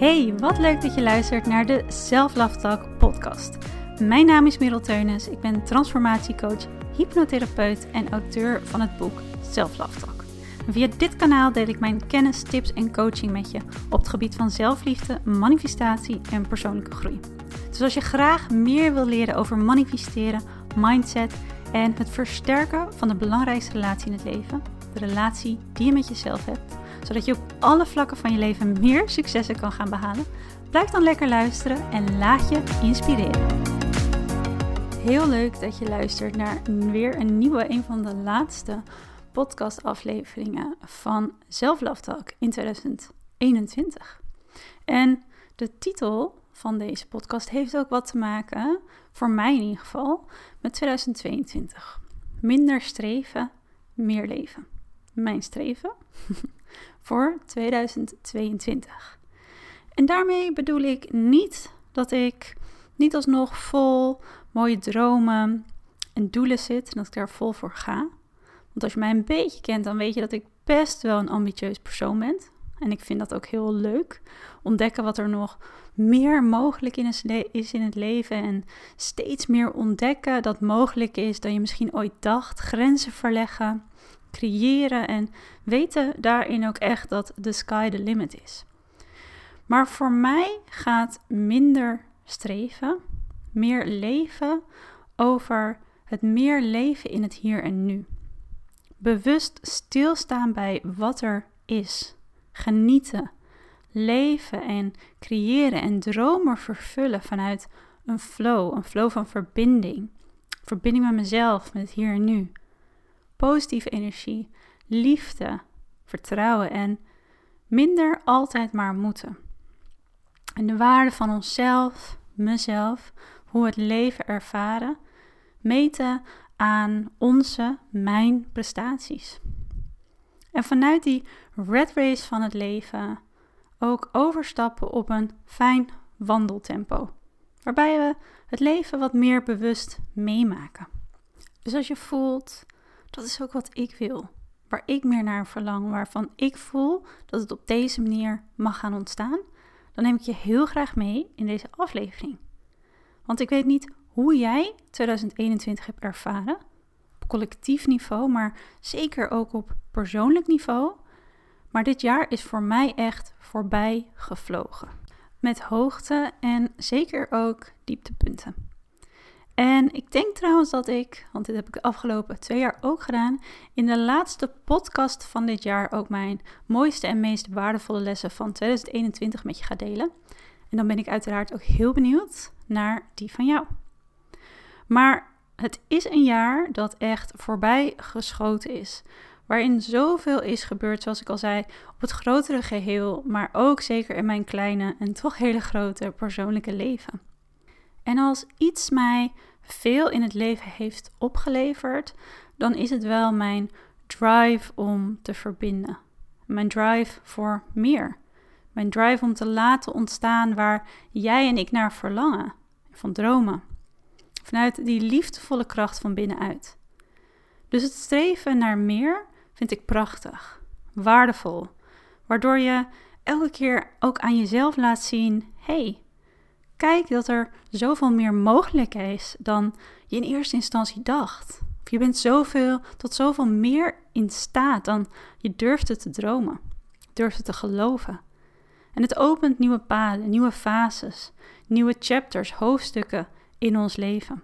Hey, wat leuk dat je luistert naar de Self Love Talk podcast. Mijn naam is Merel Teunis, ik ben transformatiecoach, hypnotherapeut en auteur van het boek Self Love Talk. via dit kanaal deel ik mijn kennis, tips en coaching met je op het gebied van zelfliefde, manifestatie en persoonlijke groei. Dus als je graag meer wil leren over manifesteren, mindset en het versterken van de belangrijkste relatie in het leven, de relatie die je met jezelf hebt, zodat je op alle vlakken van je leven meer successen kan gaan behalen, blijf dan lekker luisteren en laat je inspireren. Heel leuk dat je luistert naar weer een nieuwe, een van de laatste podcastafleveringen van Self Talk in 2021. En de titel van deze podcast heeft ook wat te maken, voor mij in ieder geval, met 2022. Minder streven, meer leven. Mijn streven voor 2022. En daarmee bedoel ik niet dat ik niet alsnog vol mooie dromen en doelen zit en dat ik daar vol voor ga. Want als je mij een beetje kent, dan weet je dat ik best wel een ambitieus persoon ben. En ik vind dat ook heel leuk. Ontdekken wat er nog meer mogelijk is in het leven. En steeds meer ontdekken dat mogelijk is dan je misschien ooit dacht. Grenzen verleggen, creëren en weten daarin ook echt dat the sky the limit is. Maar voor mij gaat minder streven, meer leven over het meer leven in het hier en nu. Bewust stilstaan bij wat er is. Genieten, leven en creëren en dromen vervullen vanuit een flow, een flow van verbinding. Verbinding met mezelf, met het hier en nu. Positieve energie, liefde, vertrouwen en minder altijd maar moeten. En de waarde van onszelf, mezelf, hoe het leven ervaren, meten aan onze, mijn prestaties. En vanuit die red race van het leven ook overstappen op een fijn wandeltempo, waarbij we het leven wat meer bewust meemaken. Dus als je voelt, dat is ook wat ik wil, waar ik meer naar verlang, waarvan ik voel dat het op deze manier mag gaan ontstaan, dan neem ik je heel graag mee in deze aflevering. Want ik weet niet hoe jij 2021 hebt ervaren, op collectief niveau, maar zeker ook op persoonlijk niveau. Maar dit jaar is voor mij echt voorbij gevlogen. Met hoogte en zeker ook dieptepunten. En ik denk trouwens dat ik, want dit heb ik de afgelopen twee jaar ook gedaan, in de laatste podcast van dit jaar ook mijn mooiste en meest waardevolle lessen van 2021 met je ga delen. En dan ben ik uiteraard ook heel benieuwd naar die van jou. Maar het is een jaar dat echt voorbij geschoten is. Waarin zoveel is gebeurd, zoals ik al zei, op het grotere geheel, maar ook zeker in mijn kleine en toch hele grote persoonlijke leven. En als iets mij veel in het leven heeft opgeleverd, dan is het wel mijn drive om te verbinden. Mijn drive voor meer. Mijn drive om te laten ontstaan waar jij en ik naar verlangen. Van dromen. Vanuit die liefdevolle kracht van binnenuit. Dus het streven naar meer vind ik prachtig, waardevol, waardoor je elke keer ook aan jezelf laat zien: hey, kijk dat er zoveel meer mogelijk is dan je in eerste instantie dacht. Of je bent zoveel, tot zoveel meer in staat dan je durfde te dromen, durfde te geloven. En het opent nieuwe paden, nieuwe fases, nieuwe chapters, hoofdstukken in ons leven.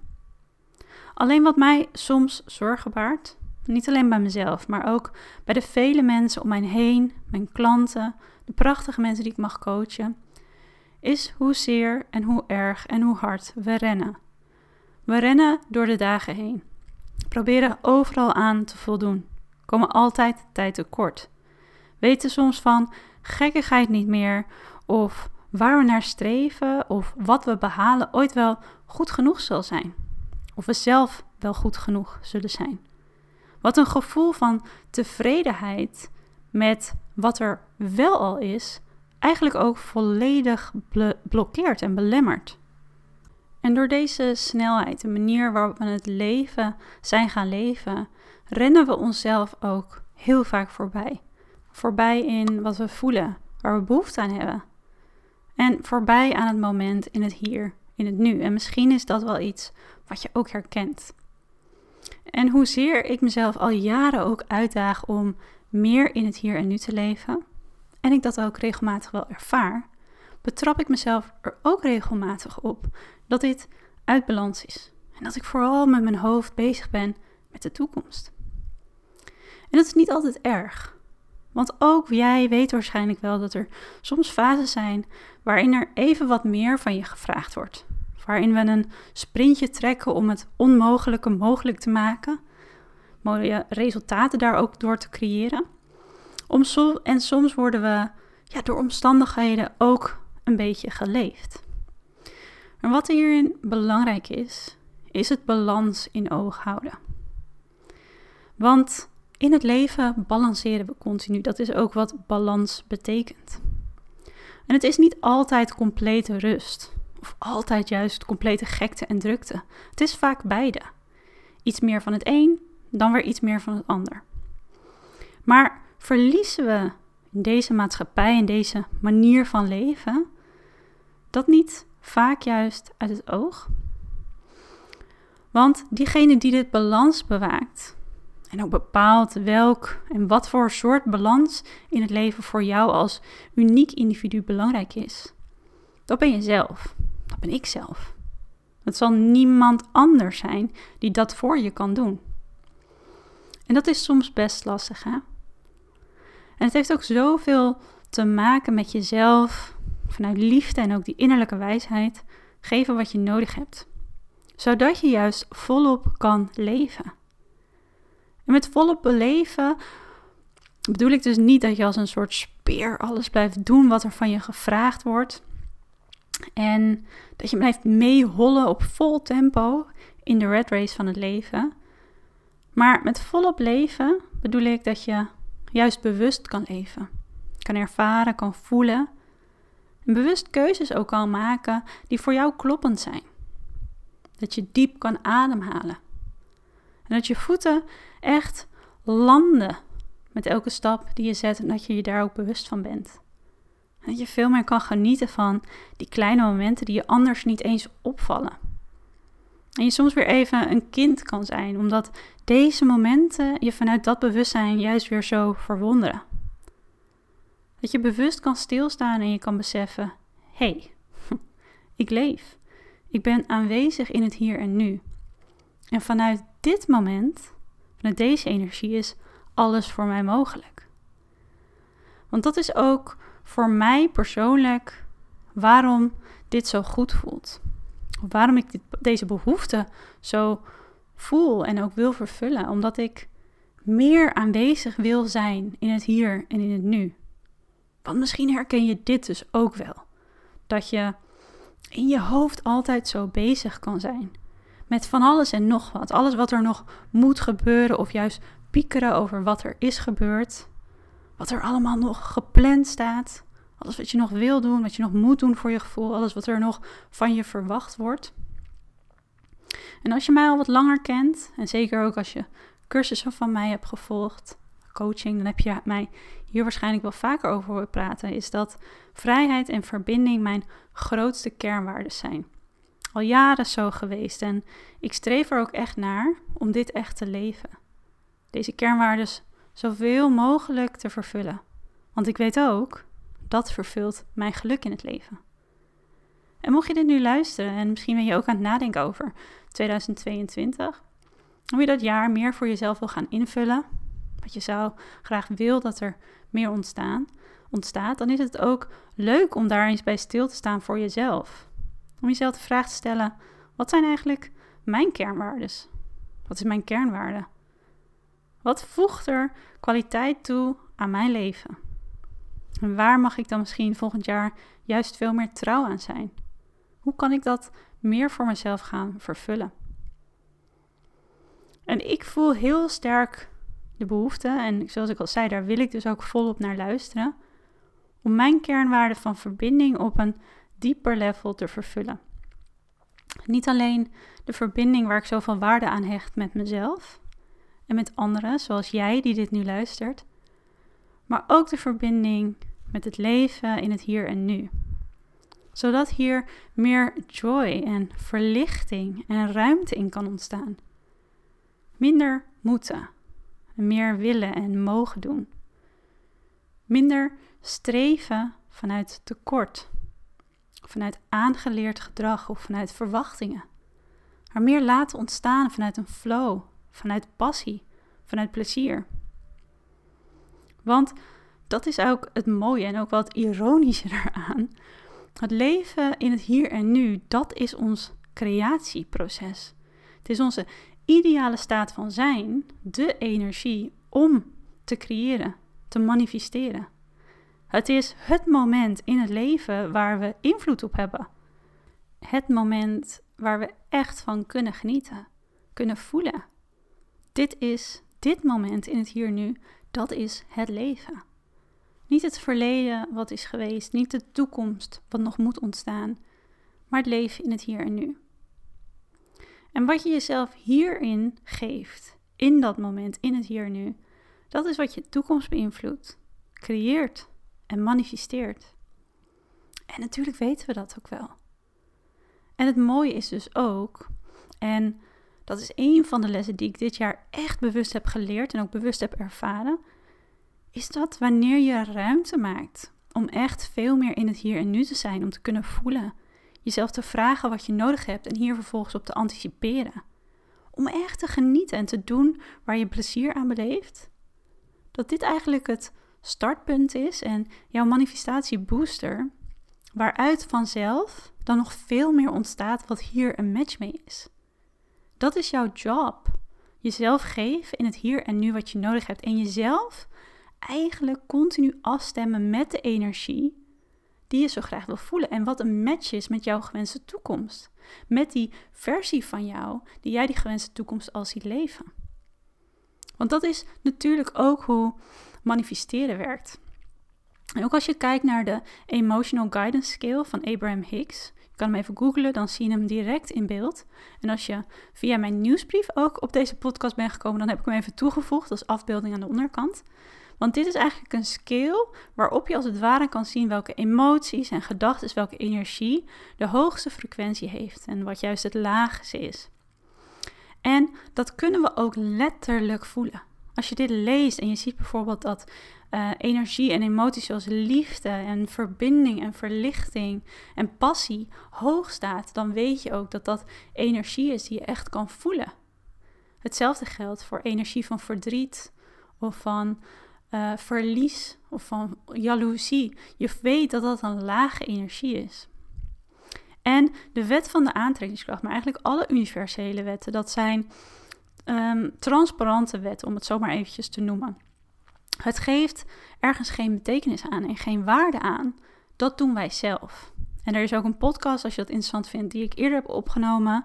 Alleen wat mij soms zorgen baart, niet alleen bij mezelf, maar ook bij de vele mensen om mij heen, mijn klanten, de prachtige mensen die ik mag coachen, is hoezeer en hoe erg en hoe hard we rennen. We rennen door de dagen heen. Proberen overal aan te voldoen. Komen altijd tijd tekort. Weten soms van gekkigheid niet meer of waar we naar streven of wat we behalen ooit wel goed genoeg zal zijn. Of we zelf wel goed genoeg zullen zijn. Wat een gevoel van tevredenheid met wat er wel al is, eigenlijk ook volledig blokkeert en belemmert. En door deze snelheid, de manier waarop we het leven zijn gaan leven, rennen we onszelf ook heel vaak voorbij. Voorbij in wat we voelen, waar we behoefte aan hebben. En voorbij aan het moment in het hier, in het nu. En misschien is dat wel iets wat je ook herkent. En hoezeer ik mezelf al jaren ook uitdaag om meer in het hier en nu te leven, en ik dat ook regelmatig wel ervaar, betrap ik mezelf er ook regelmatig op dat dit uit balans is. En dat ik vooral met mijn hoofd bezig ben met de toekomst. En dat is niet altijd erg. Want ook jij weet waarschijnlijk wel dat er soms fases zijn waarin er even wat meer van je gevraagd wordt. Waarin we een sprintje trekken om het onmogelijke mogelijk te maken. Mooie resultaten daar ook door te creëren. Om en soms worden we ja, door omstandigheden ook een beetje geleefd. En wat hierin belangrijk is, is het balans in oog houden. Want in het leven balanceren we continu. Dat is ook wat balans betekent. En het is niet altijd complete rust. Of altijd juist complete gekte en drukte. Het is vaak beide. Iets meer van het een, dan weer iets meer van het ander. Maar verliezen we in deze maatschappij, in deze manier van leven, dat niet vaak juist uit het oog? Want diegene die dit balans bewaakt en ook bepaalt welk en wat voor soort balans in het leven voor jou als uniek individu belangrijk is, dat ben je zelf. Dat ben ik zelf. Het zal niemand anders zijn die dat voor je kan doen. En dat is soms best lastig, hè? En het heeft ook zoveel te maken met jezelf, vanuit liefde en ook die innerlijke wijsheid, geven wat je nodig hebt. Zodat je juist volop kan leven. En met volop beleven bedoel ik dus niet dat je als een soort speer alles blijft doen wat er van je gevraagd wordt. En dat je blijft meehollen op vol tempo in de red race van het leven. Maar met volop leven bedoel ik dat je juist bewust kan leven. Kan ervaren, kan voelen. En bewust keuzes ook kan maken die voor jou kloppend zijn. Dat je diep kan ademhalen. En dat je voeten echt landen met elke stap die je zet en dat je je daar ook bewust van bent. En dat je veel meer kan genieten van die kleine momenten die je anders niet eens opvallen. En je soms weer even een kind kan zijn, omdat deze momenten je vanuit dat bewustzijn juist weer zo verwonderen. Dat je bewust kan stilstaan en je kan beseffen: hé, hey, ik leef. Ik ben aanwezig in het hier en nu. En vanuit dit moment, vanuit deze energie, is alles voor mij mogelijk. Want dat is ook voor mij persoonlijk waarom dit zo goed voelt. Waarom ik dit, deze behoefte zo voel en ook wil vervullen. Omdat ik meer aanwezig wil zijn in het hier en in het nu. Want misschien herken je dit dus ook wel. Dat je in je hoofd altijd zo bezig kan zijn. Met van alles en nog wat. Alles wat er nog moet gebeuren of juist piekeren over wat er is gebeurd. Wat er allemaal nog gepland staat. Alles wat je nog wil doen, wat je nog moet doen voor je gevoel. Alles wat er nog van je verwacht wordt. En als je mij al wat langer kent, en zeker ook als je cursussen van mij hebt gevolgd, coaching, dan heb je mij hier waarschijnlijk wel vaker over horen praten, is dat vrijheid en verbinding mijn grootste kernwaarden zijn. Al jaren zo geweest en ik streef er ook echt naar om dit echt te leven. Deze kernwaarden zoveel mogelijk te vervullen. Want ik weet ook, dat vervult mijn geluk in het leven. En mocht je dit nu luisteren en misschien ben je ook aan het nadenken over 2022, hoe je dat jaar meer voor jezelf wil gaan invullen, wat je zou graag wil dat er meer ontstaan, ontstaat, dan is het ook leuk om daar eens bij stil te staan voor jezelf. Om jezelf de vraag te stellen: wat zijn eigenlijk mijn kernwaarden? Wat is mijn kernwaarde? Wat voegt er kwaliteit toe aan mijn leven? En waar mag ik dan misschien volgend jaar juist veel meer trouw aan zijn? Hoe kan ik dat meer voor mezelf gaan vervullen? En ik voel heel sterk de behoefte, en zoals ik al zei, daar wil ik dus ook volop naar luisteren, om mijn kernwaarde van verbinding op een dieper level te vervullen. Niet alleen de verbinding waar ik zoveel waarde aan hecht met mezelf en met anderen, zoals jij die dit nu luistert, maar ook de verbinding met het leven in het hier en nu. zodat hier meer joy en verlichting en ruimte in kan ontstaan. Minder moeten, meer willen en mogen doen. Minder streven vanuit tekort, vanuit aangeleerd gedrag of vanuit verwachtingen. Maar meer laten ontstaan vanuit een flow, vanuit passie, vanuit plezier. Want dat is ook het mooie en ook wat ironische eraan. Het leven in het hier en nu, dat is ons creatieproces. Het is onze ideale staat van zijn, de energie om te creëren, te manifesteren. Het is het moment in het leven waar we invloed op hebben. Het moment waar we echt van kunnen genieten, kunnen voelen. Dit is dit moment in het hier nu, dat is het leven. Niet het verleden wat is geweest, niet de toekomst wat nog moet ontstaan, maar het leven in het hier en nu. En wat je jezelf hierin geeft, in dat moment, in het hier en nu, dat is wat je toekomst beïnvloedt, creëert en manifesteert. En natuurlijk weten we dat ook wel. En het mooie is dus ook, en dat is een van de lessen die ik dit jaar echt bewust heb geleerd en ook bewust heb ervaren, is dat wanneer je ruimte maakt om echt veel meer in het hier en nu te zijn, om te kunnen voelen, jezelf te vragen wat je nodig hebt en hier vervolgens op te anticiperen. Om echt te genieten en te doen waar je plezier aan beleeft. Dat dit eigenlijk het startpunt is en jouw manifestatiebooster, waaruit vanzelf dan nog veel meer ontstaat wat hier een match mee is. Dat is jouw job. Jezelf geven in het hier en nu wat je nodig hebt en jezelf eigenlijk continu afstemmen met de energie die je zo graag wil voelen. En wat een match is met jouw gewenste toekomst. Met die versie van jou die jij die gewenste toekomst al ziet leven. Want dat is natuurlijk ook hoe manifesteren werkt. En ook als je kijkt naar de Emotional Guidance Scale van Abraham Hicks, kan hem even googlen, dan zie je hem direct in beeld. En als je via mijn nieuwsbrief ook op deze podcast bent gekomen, dan heb ik hem even toegevoegd als afbeelding aan de onderkant. Want dit is eigenlijk een scale waarop je als het ware kan zien welke emoties en gedachten, welke energie de hoogste frequentie heeft en wat juist het laagste is. En dat kunnen we ook letterlijk voelen. Als je dit leest en je ziet bijvoorbeeld dat uh, energie en emoties zoals liefde en verbinding en verlichting en passie hoog staat, dan weet je ook dat dat energie is die je echt kan voelen. Hetzelfde geldt voor energie van verdriet of van uh, verlies of van jaloezie. Je weet dat dat een lage energie is. En de wet van de aantrekkingskracht, maar eigenlijk alle universele wetten, dat zijn um, transparante wetten, om het zo maar eventjes te noemen. Het geeft ergens geen betekenis aan en geen waarde aan. Dat doen wij zelf. En er is ook een podcast, als je dat interessant vindt, die ik eerder heb opgenomen.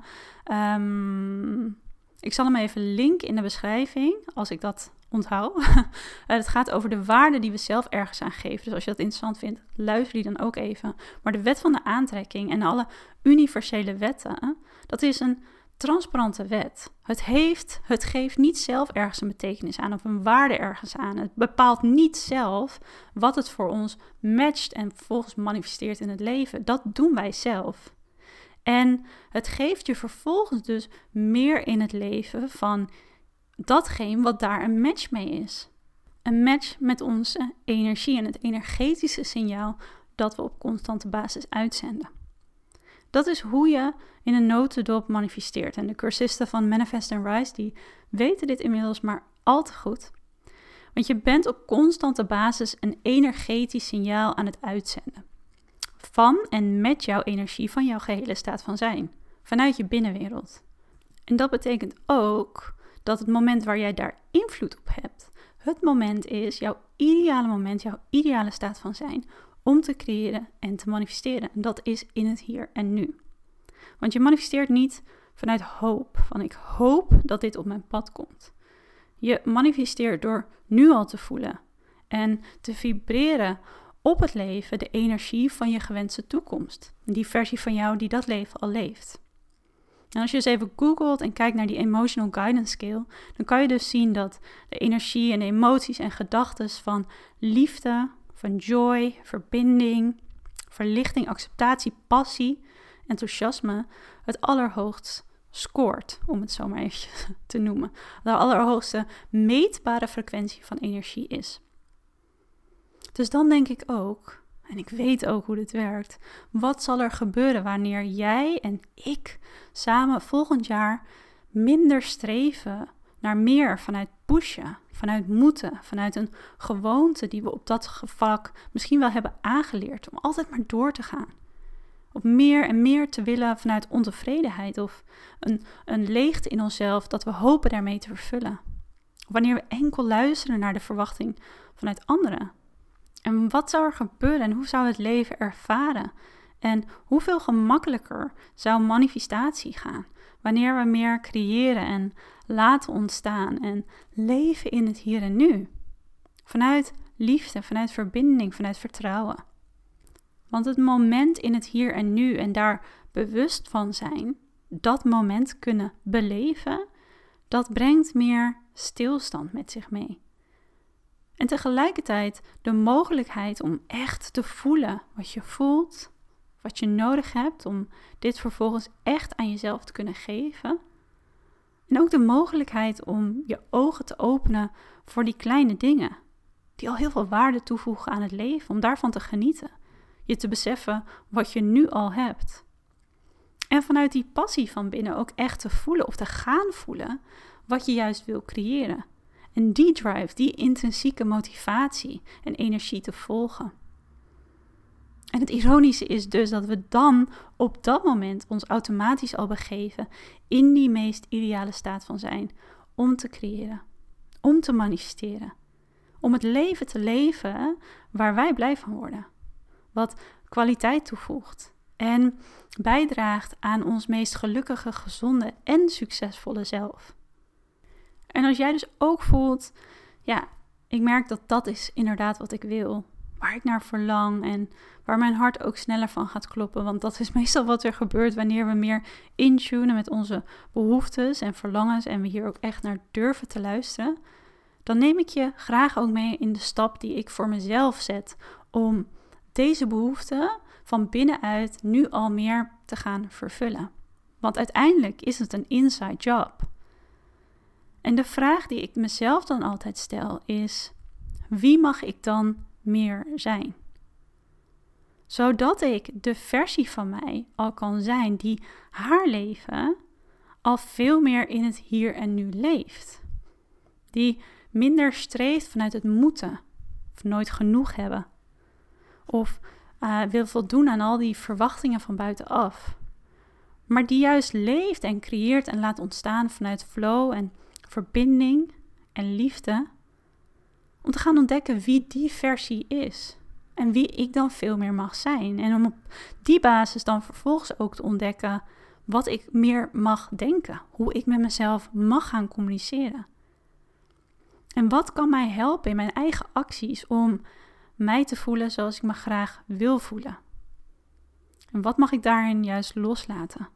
Um, ik zal hem even linken in de beschrijving, als ik dat onthoud. Eh, het gaat over de waarde die we zelf ergens aan geven. Dus als je dat interessant vindt, luister die dan ook even. Maar de wet van de aantrekking en alle universele wetten, dat is een transparante wet. Het, heeft, het geeft niet zelf ergens een betekenis aan of een waarde ergens aan. Het bepaalt niet zelf wat het voor ons matcht en vervolgens manifesteert in het leven. Dat doen wij zelf. En het geeft je vervolgens dus meer in het leven van datgene wat daar een match mee is. Een match met onze energie en het energetische signaal dat we op constante basis uitzenden. Dat is hoe je in een notendop manifesteert. En de cursisten van Manifest and Rise die weten dit inmiddels maar al te goed. Want je bent op constante basis een energetisch signaal aan het uitzenden. Van en met jouw energie van jouw gehele staat van zijn. Vanuit je binnenwereld. En dat betekent ook dat het moment waar jij daar invloed op hebt, het moment is, jouw ideale moment, jouw ideale staat van zijn, om te creëren en te manifesteren. En dat is in het hier en nu. Want je manifesteert niet vanuit hoop, van ik hoop dat dit op mijn pad komt. Je manifesteert door nu al te voelen en te vibreren op het leven, de energie van je gewenste toekomst. Die versie van jou die dat leven al leeft. En als je eens even googelt en kijkt naar die Emotional Guidance Scale, dan kan je dus zien dat de energie en de emoties en gedachten van liefde, van joy, verbinding, verlichting, acceptatie, passie, enthousiasme het allerhoogst scoort, om het zo maar even te noemen. De allerhoogste meetbare frequentie van energie is. Dus dan denk ik ook, en ik weet ook hoe dit werkt, wat zal er gebeuren wanneer jij en ik samen volgend jaar minder streven naar meer vanuit vanuit moeten, vanuit een gewoonte die we op dat vlak misschien wel hebben aangeleerd om altijd maar door te gaan. Op meer en meer te willen vanuit ontevredenheid of een, een leegte in onszelf dat we hopen daarmee te vervullen. Wanneer we enkel luisteren naar de verwachting vanuit anderen. En wat zou er gebeuren en hoe zou het leven ervaren? En hoeveel gemakkelijker zou manifestatie gaan wanneer we meer creëren en laten ontstaan en leven in het hier en nu? Vanuit liefde, vanuit verbinding, vanuit vertrouwen. Want het moment in het hier en nu en daar bewust van zijn, dat moment kunnen beleven, dat brengt meer stilstand met zich mee. En tegelijkertijd de mogelijkheid om echt te voelen wat je voelt, wat je nodig hebt om dit vervolgens echt aan jezelf te kunnen geven. En ook de mogelijkheid om je ogen te openen voor die kleine dingen, die al heel veel waarde toevoegen aan het leven, om daarvan te genieten. Je te beseffen wat je nu al hebt. En vanuit die passie van binnen ook echt te voelen of te gaan voelen wat je juist wil creëren. En die drive, die intrinsieke motivatie en energie te volgen. En het ironische is dus dat we dan op dat moment ons automatisch al begeven in die meest ideale staat van zijn. Om te creëren, om te manifesteren, om het leven te leven waar wij blij van worden, wat kwaliteit toevoegt en bijdraagt aan ons meest gelukkige, gezonde en succesvolle zelf. En als jij dus ook voelt, ja, ik merk dat dat is inderdaad wat ik wil, waar ik naar verlang en waar mijn hart ook sneller van gaat kloppen. Want dat is meestal wat er gebeurt wanneer we meer intunen met onze behoeftes en verlangens en we hier ook echt naar durven te luisteren. Dan neem ik je graag ook mee in de stap die ik voor mezelf zet om deze behoeften van binnenuit nu al meer te gaan vervullen. Want uiteindelijk is het een inside job. En de vraag die ik mezelf dan altijd stel is: wie mag ik dan meer zijn? Zodat ik de versie van mij al kan zijn die haar leven al veel meer in het hier en nu leeft. Die minder streeft vanuit het moeten of nooit genoeg hebben. Of uh, wil voldoen aan al die verwachtingen van buitenaf. Maar die juist leeft en creëert en laat ontstaan vanuit flow en verbinding en liefde. Om te gaan ontdekken wie die versie is. En wie ik dan veel meer mag zijn. En om op die basis dan vervolgens ook te ontdekken wat ik meer mag denken. Hoe ik met mezelf mag gaan communiceren. En wat kan mij helpen in mijn eigen acties om mij te voelen zoals ik me graag wil voelen? En wat mag ik daarin juist loslaten?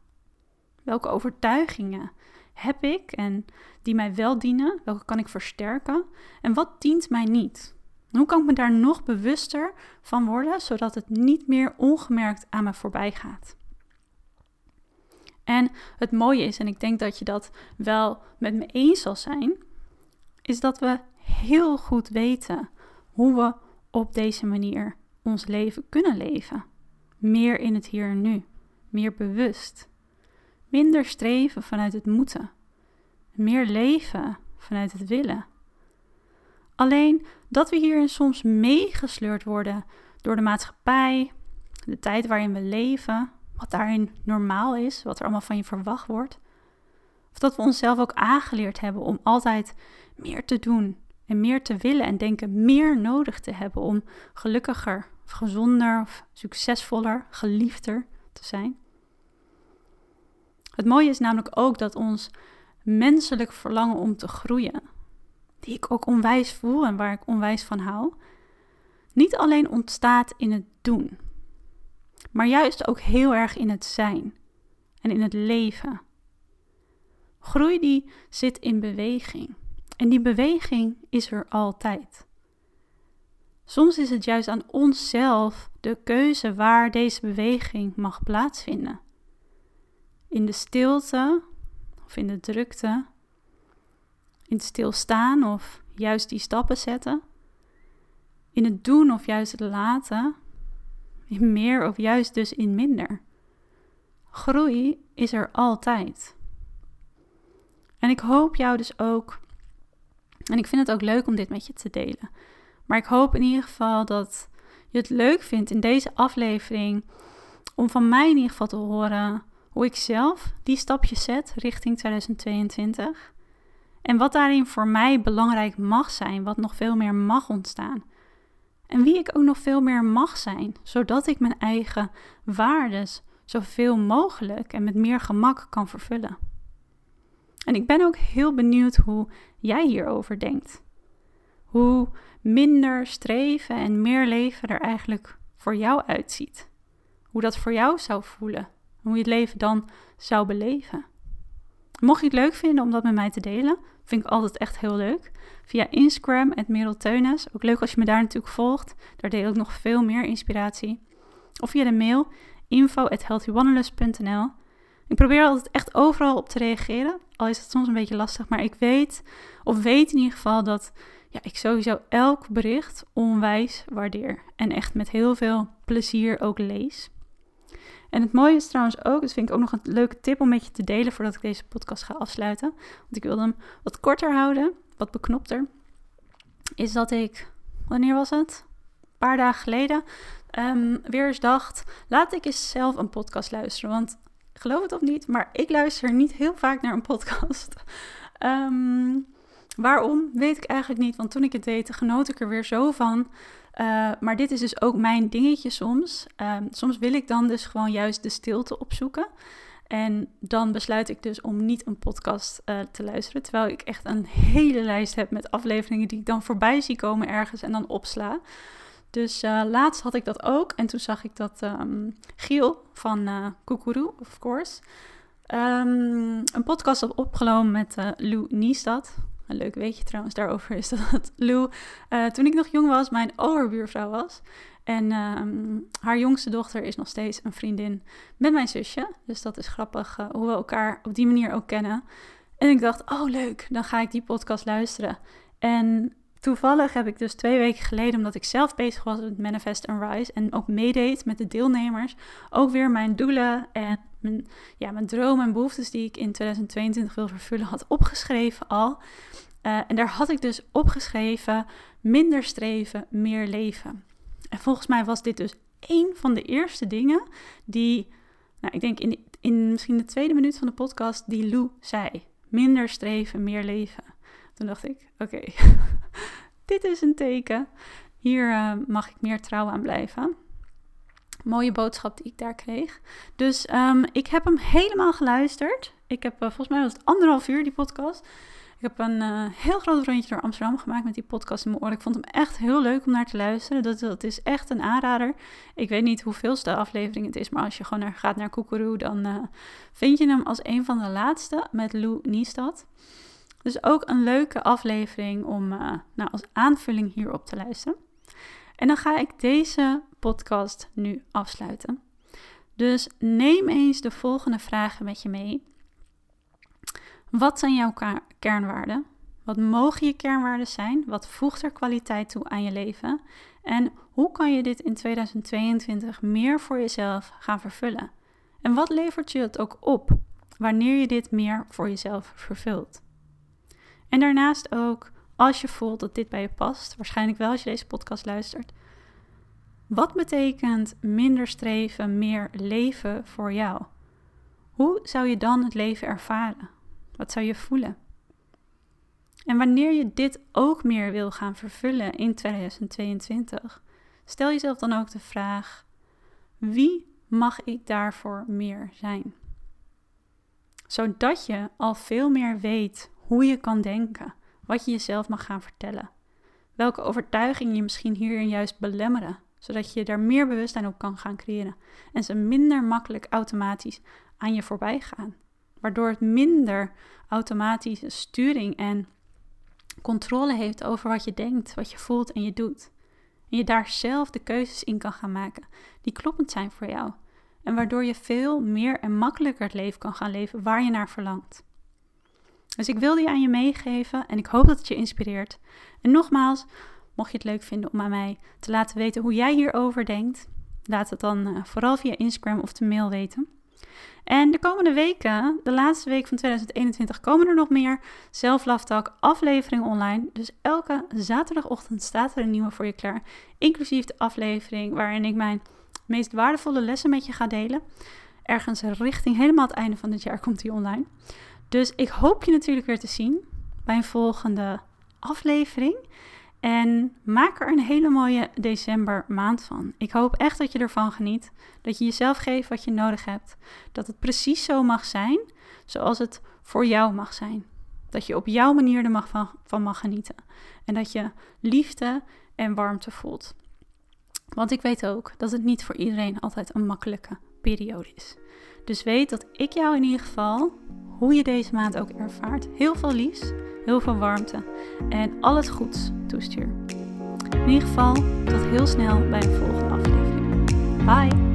Welke overtuigingen heb ik en die mij wel dienen? Welke kan ik versterken? En wat dient mij niet? hoe kan ik me daar nog bewuster van worden, zodat het niet meer ongemerkt aan me voorbij gaat? En het mooie is, en ik denk dat je dat wel met me eens zal zijn, is dat we heel goed weten hoe we op deze manier ons leven kunnen leven. Meer in het hier en nu, meer bewust. Minder streven vanuit het moeten. Meer leven vanuit het willen. Alleen dat we hierin soms meegesleurd worden door de maatschappij, de tijd waarin we leven, wat daarin normaal is, wat er allemaal van je verwacht wordt. Of dat we onszelf ook aangeleerd hebben om altijd meer te doen en meer te willen en denken meer nodig te hebben om gelukkiger, gezonder, of succesvoller, geliefder te zijn. Het mooie is namelijk ook dat ons menselijk verlangen om te groeien, die ik ook onwijs voel en waar ik onwijs van hou, niet alleen ontstaat in het doen, maar juist ook heel erg in het zijn en in het leven. Groei die zit in beweging. En die beweging is er altijd. Soms is het juist aan onszelf de keuze waar deze beweging mag plaatsvinden. In de stilte of in de drukte, in het stilstaan of juist die stappen zetten, in het doen of juist het laten, in meer of juist dus in minder. Groei is er altijd. En ik hoop jou dus ook, en ik vind het ook leuk om dit met je te delen, maar ik hoop in ieder geval dat je het leuk vindt in deze aflevering om van mij in ieder geval te horen hoe ik zelf die stapjes zet richting 2022. En wat daarin voor mij belangrijk mag zijn, wat nog veel meer mag ontstaan. En wie ik ook nog veel meer mag zijn, zodat ik mijn eigen waardes zoveel mogelijk en met meer gemak kan vervullen. En ik ben ook heel benieuwd hoe jij hierover denkt. Hoe minder streven en meer leven er eigenlijk voor jou uitziet. Hoe dat voor jou zou voelen. Hoe je het leven dan zou beleven. Mocht je het leuk vinden om dat met mij te delen, vind ik altijd echt heel leuk. Via Instagram, het Merel Teunis. Ook leuk als je me daar natuurlijk volgt. Daar deel ik nog veel meer inspiratie. Of via de mail info.healthywanderlust.nl Ik probeer altijd echt overal op te reageren. Al is het soms een beetje lastig. Maar ik weet, of weet in ieder geval dat ja, ik sowieso elk bericht onwijs waardeer. En echt met heel veel plezier ook lees. En het mooie is trouwens ook, dat vind ik ook nog een leuke tip om met je te delen voordat ik deze podcast ga afsluiten. Want ik wilde hem wat korter houden, wat beknopter. Is dat ik, wanneer was het? Een paar dagen geleden, um, weer eens dacht, laat ik eens zelf een podcast luisteren. Want geloof het of niet, maar ik luister niet heel vaak naar een podcast. Um, Waarom? Weet ik eigenlijk niet, want toen ik het deed, genoot ik er weer zo van. Uh, maar dit is dus ook mijn dingetje soms. Uh, soms wil ik dan dus gewoon juist de stilte opzoeken. En dan besluit ik dus om niet een podcast uh, te luisteren. Terwijl ik echt een hele lijst heb met afleveringen die ik dan voorbij zie komen ergens en dan opsla. Dus uh, laatst had ik dat ook. En toen zag ik dat um, Giel van uh, of course, um, een podcast had opgenomen met Lou Niestad. Een leuk weetje trouwens daarover is dat Lou, uh, toen ik nog jong was, mijn overbuurvrouw was. En um, haar jongste dochter is nog steeds een vriendin met mijn zusje. Dus dat is grappig uh, hoe we elkaar op die manier ook kennen. En ik dacht, oh leuk, dan ga ik die podcast luisteren. En toevallig heb ik dus twee weken geleden, omdat ik zelf bezig was met Manifest and Rise en ook meedeed met de deelnemers, ook weer mijn doelen en mijn, ja, mijn dromen en behoeftes die ik in 2022 wil vervullen had opgeschreven al. Uh, en daar had ik dus opgeschreven minder streven, meer leven. En volgens mij was dit dus een van de eerste dingen die, nou, ik denk in, in misschien de tweede minuut van de podcast, die Lou zei. Minder streven, meer leven. Toen dacht ik, oké, dit is een teken. Hier uh, mag ik meer trouw aan blijven. Mooie boodschap die ik daar kreeg. Dus um, ik heb hem helemaal geluisterd. Ik heb, uh, volgens mij was het anderhalf uur die podcast. Ik heb een uh, heel groot rondje door Amsterdam gemaakt met die podcast in mijn oor. Ik vond hem echt heel leuk om naar te luisteren. Dat, dat is echt een aanrader. Ik weet niet hoeveelste aflevering het is, maar als je gewoon naar, gaat naar Koekeroe, dan vind je hem als een van de laatste met Lou Niestad. Dus ook een leuke aflevering om uh, nou, als aanvulling hierop te luisteren. En dan ga ik deze podcast nu afsluiten. Dus neem eens de volgende vragen met je mee. Wat zijn jouw kernwaarden? Wat mogen je kernwaarden zijn? Wat voegt er kwaliteit toe aan je leven? En hoe kan je dit in 2022 meer voor jezelf gaan vervullen? En wat levert je het ook op wanneer je dit meer voor jezelf vervult? En daarnaast ook, als je voelt dat dit bij je past, waarschijnlijk wel als je deze podcast luistert. Wat betekent minder streven, meer leven voor jou? Hoe zou je dan het leven ervaren? Wat zou je voelen? En wanneer je dit ook meer wil gaan vervullen in 2022, stel jezelf dan ook de vraag: wie mag ik daarvoor meer zijn? Zodat je al veel meer weet hoe je kan denken, wat je jezelf mag gaan vertellen. Welke overtuigingen je misschien hierin juist belemmeren, zodat je daar meer bewustzijn op kan gaan creëren en ze minder makkelijk automatisch aan je voorbij gaan waardoor het minder automatische sturing en controle heeft over wat je denkt, wat je voelt en je doet. En je daar zelf de keuzes in kan gaan maken die kloppend zijn voor jou. En waardoor je veel meer en makkelijker het leven kan gaan leven waar je naar verlangt. Dus ik wil die aan je meegeven en ik hoop dat het je inspireert. En nogmaals, mocht je het leuk vinden om aan mij te laten weten hoe jij hierover denkt, laat het dan eh, vooral via Instagram of de mail weten. En de komende weken, de laatste week van 2021, komen er nog meer Self afleveringen online. Dus elke zaterdagochtend staat er een nieuwe voor je klaar. Inclusief de aflevering waarin ik mijn meest waardevolle lessen met je ga delen. Ergens richting helemaal het einde van dit jaar komt die online. Dus ik hoop je natuurlijk weer te zien bij een volgende aflevering. En maak er een hele mooie december maand van. Ik hoop echt dat je ervan geniet. Dat je jezelf geeft wat je nodig hebt. Dat het precies zo mag zijn zoals het voor jou mag zijn. Dat je op jouw manier er mag van, van mag genieten. En dat je liefde en warmte voelt. Want ik weet ook dat het niet voor iedereen altijd een makkelijke periode is. Dus weet dat ik jou in ieder geval, hoe je deze maand ook ervaart, heel veel liefs, heel veel warmte en al het goeds toestuur. In ieder geval, tot heel snel bij een volgende aflevering. Bye!